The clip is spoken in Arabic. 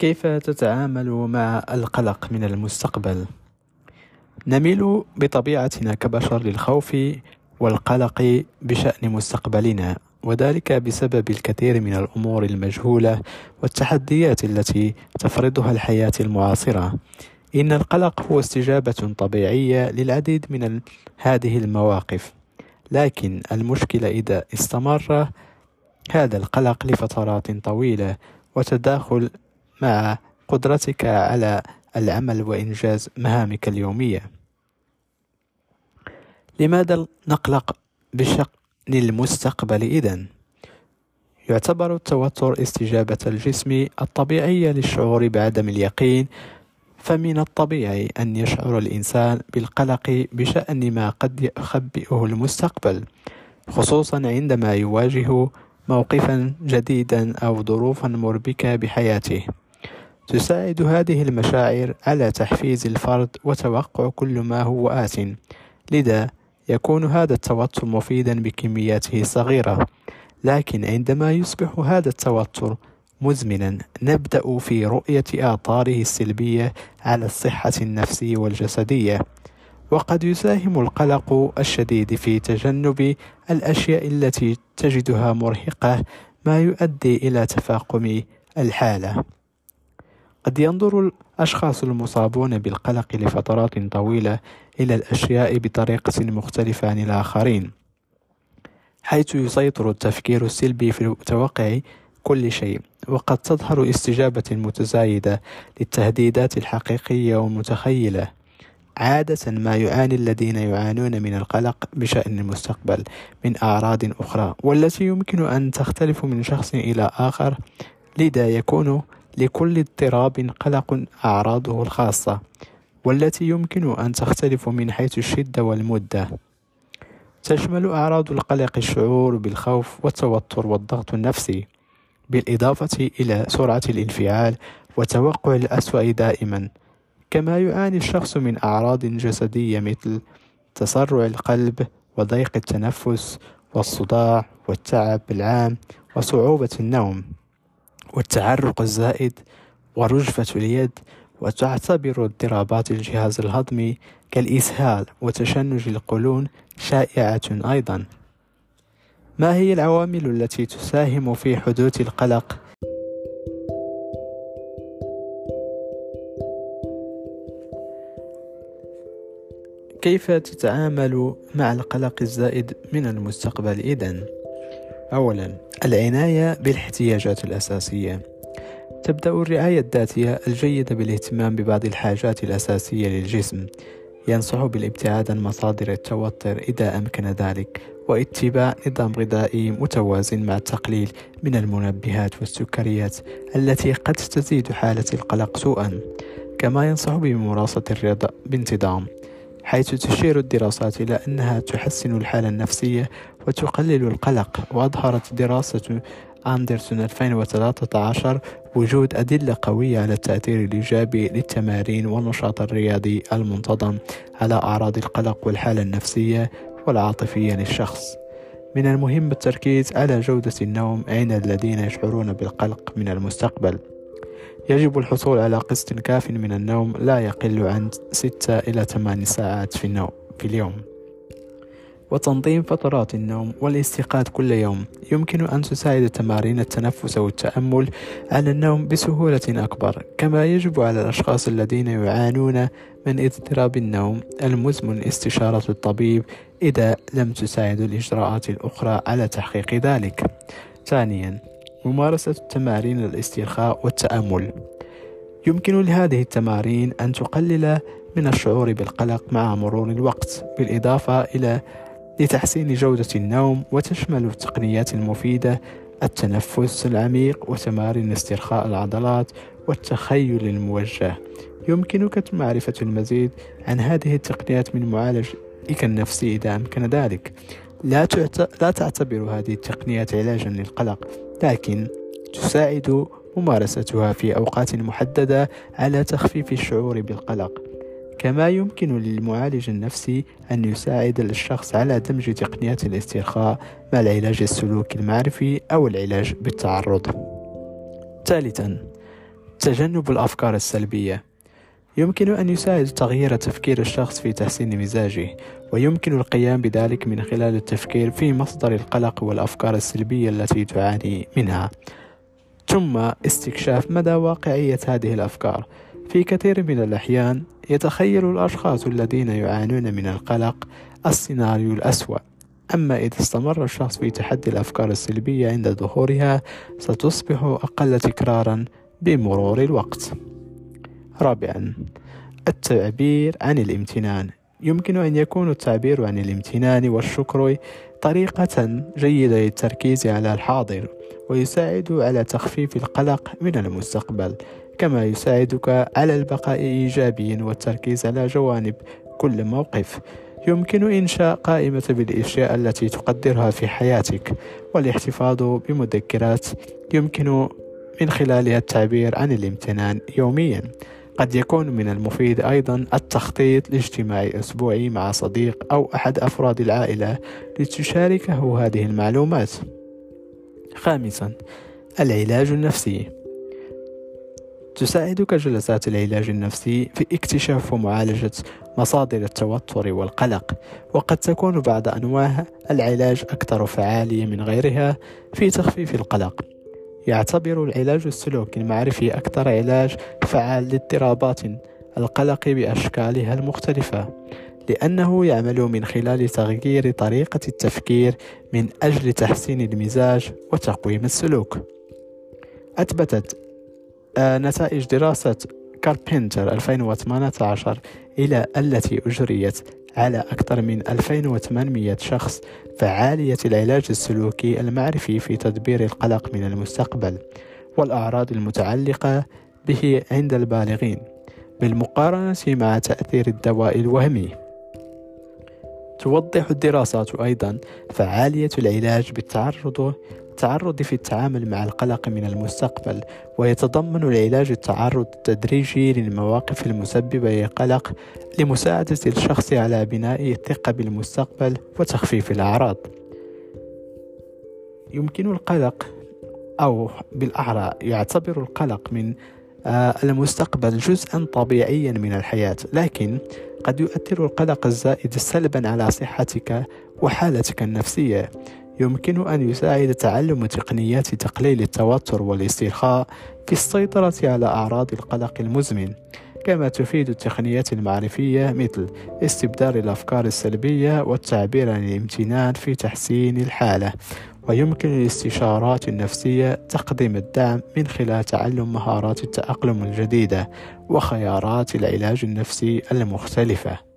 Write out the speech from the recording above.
كيف تتعامل مع القلق من المستقبل؟ نميل بطبيعتنا كبشر للخوف والقلق بشأن مستقبلنا وذلك بسبب الكثير من الأمور المجهولة والتحديات التي تفرضها الحياة المعاصرة. إن القلق هو استجابة طبيعية للعديد من هذه المواقف. لكن المشكلة إذا استمر هذا القلق لفترات طويلة وتداخل مع قدرتك على العمل وإنجاز مهامك اليومية لماذا نقلق بشأن المستقبل إذن؟ يعتبر التوتر استجابة الجسم الطبيعية للشعور بعدم اليقين فمن الطبيعي أن يشعر الإنسان بالقلق بشأن ما قد يخبئه المستقبل خصوصا عندما يواجه موقفا جديدا أو ظروفا مربكة بحياته تساعد هذه المشاعر على تحفيز الفرد وتوقع كل ما هو آت. لذا يكون هذا التوتر مفيدا بكمياته الصغيرة لكن عندما يصبح هذا التوتر مزمنا نبدأ في رؤية آثاره السلبية على الصحة النفسية والجسدية. وقد يساهم القلق الشديد في تجنب الأشياء التي تجدها مرهقة ما يؤدي إلى تفاقم الحالة. قد ينظر الأشخاص المصابون بالقلق لفترات طويلة إلى الأشياء بطريقة مختلفة عن الآخرين حيث يسيطر التفكير السلبي في توقع كل شيء وقد تظهر استجابة متزايدة للتهديدات الحقيقية والمتخيلة عادة ما يعاني الذين يعانون من القلق بشأن المستقبل من أعراض أخرى والتي يمكن أن تختلف من شخص إلى آخر لذا يكون لكل اضطراب قلق أعراضه الخاصة والتي يمكن أن تختلف من حيث الشدة والمدة. تشمل أعراض القلق الشعور بالخوف والتوتر والضغط النفسي بالإضافة إلى سرعة الانفعال وتوقع الأسوأ دائما. كما يعاني الشخص من أعراض جسدية مثل تسرع القلب وضيق التنفس والصداع والتعب العام وصعوبة النوم. والتعرق الزائد ورجفة اليد وتعتبر اضطرابات الجهاز الهضمي كالإسهال وتشنج القولون شائعة أيضا ما هي العوامل التي تساهم في حدوث القلق كيف تتعامل مع القلق الزائد من المستقبل إذن؟ أولا العناية بالاحتياجات الأساسية. تبدأ الرعاية الذاتية الجيدة بالاهتمام ببعض الحاجات الأساسية للجسم. ينصح بالابتعاد عن مصادر التوتر إذا أمكن ذلك واتباع نظام غذائي متوازن مع التقليل من المنبهات والسكريات التي قد تزيد حالة القلق سوءا. كما ينصح بممارسة الرياضة بانتظام. حيث تشير الدراسات إلى أنها تحسن الحالة النفسية وتقلل القلق وأظهرت دراسة أندرسون 2013 وجود أدلة قوية على التأثير الإيجابي للتمارين والنشاط الرياضي المنتظم على أعراض القلق والحالة النفسية والعاطفية للشخص. من المهم التركيز على جودة النوم عند الذين يشعرون بالقلق من المستقبل. يجب الحصول على قسط كاف من النوم لا يقل عن 6 إلى 8 ساعات في النوم في اليوم. وتنظيم فترات النوم والاستيقاظ كل يوم. يمكن أن تساعد تمارين التنفس والتأمل على النوم بسهولة أكبر. كما يجب على الأشخاص الذين يعانون من اضطراب النوم. المزمن استشارة الطبيب إذا لم تساعد الإجراءات الأخرى على تحقيق ذلك. ثانيا ممارسة تمارين الاسترخاء والتأمل. يمكن لهذه التمارين أن تقلل من الشعور بالقلق مع مرور الوقت بالإضافة إلى لتحسين جودة النوم وتشمل التقنيات المفيدة التنفس العميق وتمارين استرخاء العضلات والتخيل الموجه. يمكنك معرفة المزيد عن هذه التقنيات من معالجك النفسي إذا أمكن ذلك. لا, لا تعتبر هذه التقنيات علاجا للقلق. لكن تساعد ممارستها في أوقات محددة على تخفيف الشعور بالقلق. كما يمكن للمعالج النفسي أن يساعد الشخص على دمج تقنيات الاسترخاء مع العلاج السلوكي المعرفي أو العلاج بالتعرض. ثالثا تجنب الأفكار السلبية. يمكن أن يساعد تغيير تفكير الشخص في تحسين مزاجه ويمكن القيام بذلك من خلال التفكير في مصدر القلق والأفكار السلبية التي تعاني منها. ثم استكشاف مدى واقعية هذه الأفكار. في كثير من الأحيان يتخيل الأشخاص الذين يعانون من القلق السيناريو الأسوأ. أما إذا استمر الشخص في تحدي الأفكار السلبية عند ظهورها ستصبح أقل تكرارا بمرور الوقت. رابعا. التعبير عن الامتنان. يمكن أن يكون التعبير عن الامتنان والشكر طريقة جيدة للتركيز على الحاضر ويساعد على تخفيف القلق من المستقبل كما يساعدك على البقاء إيجابيا والتركيز على جوانب كل موقف. يمكن إنشاء قائمة بالأشياء التي تقدرها في حياتك والاحتفاظ بمذكرات يمكن من خلالها التعبير عن الامتنان يوميا. قد يكون من المفيد أيضا التخطيط لاجتماع أسبوعي مع صديق أو أحد أفراد العائلة لتشاركه هذه المعلومات. خامسا العلاج النفسي. تساعدك جلسات العلاج النفسي في اكتشاف ومعالجة مصادر التوتر والقلق وقد تكون بعض أنواع العلاج أكثر فعالية من غيرها في تخفيف القلق. يعتبر العلاج السلوكي المعرفي أكثر علاج فعال لاضطرابات القلق بأشكالها المختلفة لأنه يعمل من خلال تغيير طريقة التفكير من أجل تحسين المزاج وتقويم السلوك. أثبتت آه، نتائج دراسة كاربنتر 2018 إلى التي أجريت على أكثر من 2800 شخص فعالية العلاج السلوكي المعرفي في تدبير القلق من المستقبل والأعراض المتعلقة به عند البالغين بالمقارنة مع تأثير الدواء الوهمي. توضح الدراسات أيضا فعالية العلاج بالتعرض التعرض في التعامل مع القلق من المستقبل ويتضمن العلاج التعرض التدريجي للمواقف المسببة للقلق لمساعدة الشخص على بناء الثقة بالمستقبل وتخفيف الأعراض. يمكن القلق أو بالأحرى يعتبر القلق من آه، المستقبل جزءا طبيعيا من الحياة لكن قد يؤثر القلق الزائد سلبا على صحتك وحالتك النفسية. يمكن أن يساعد تعلم تقنيات تقليل التوتر والاسترخاء في السيطرة على أعراض القلق المزمن. كما تفيد التقنيات المعرفية مثل استبدال الأفكار السلبية والتعبير عن الامتنان في تحسين الحالة. ويمكن للاستشارات النفسية تقديم الدعم من خلال تعلم مهارات التأقلم الجديدة وخيارات العلاج النفسي المختلفة.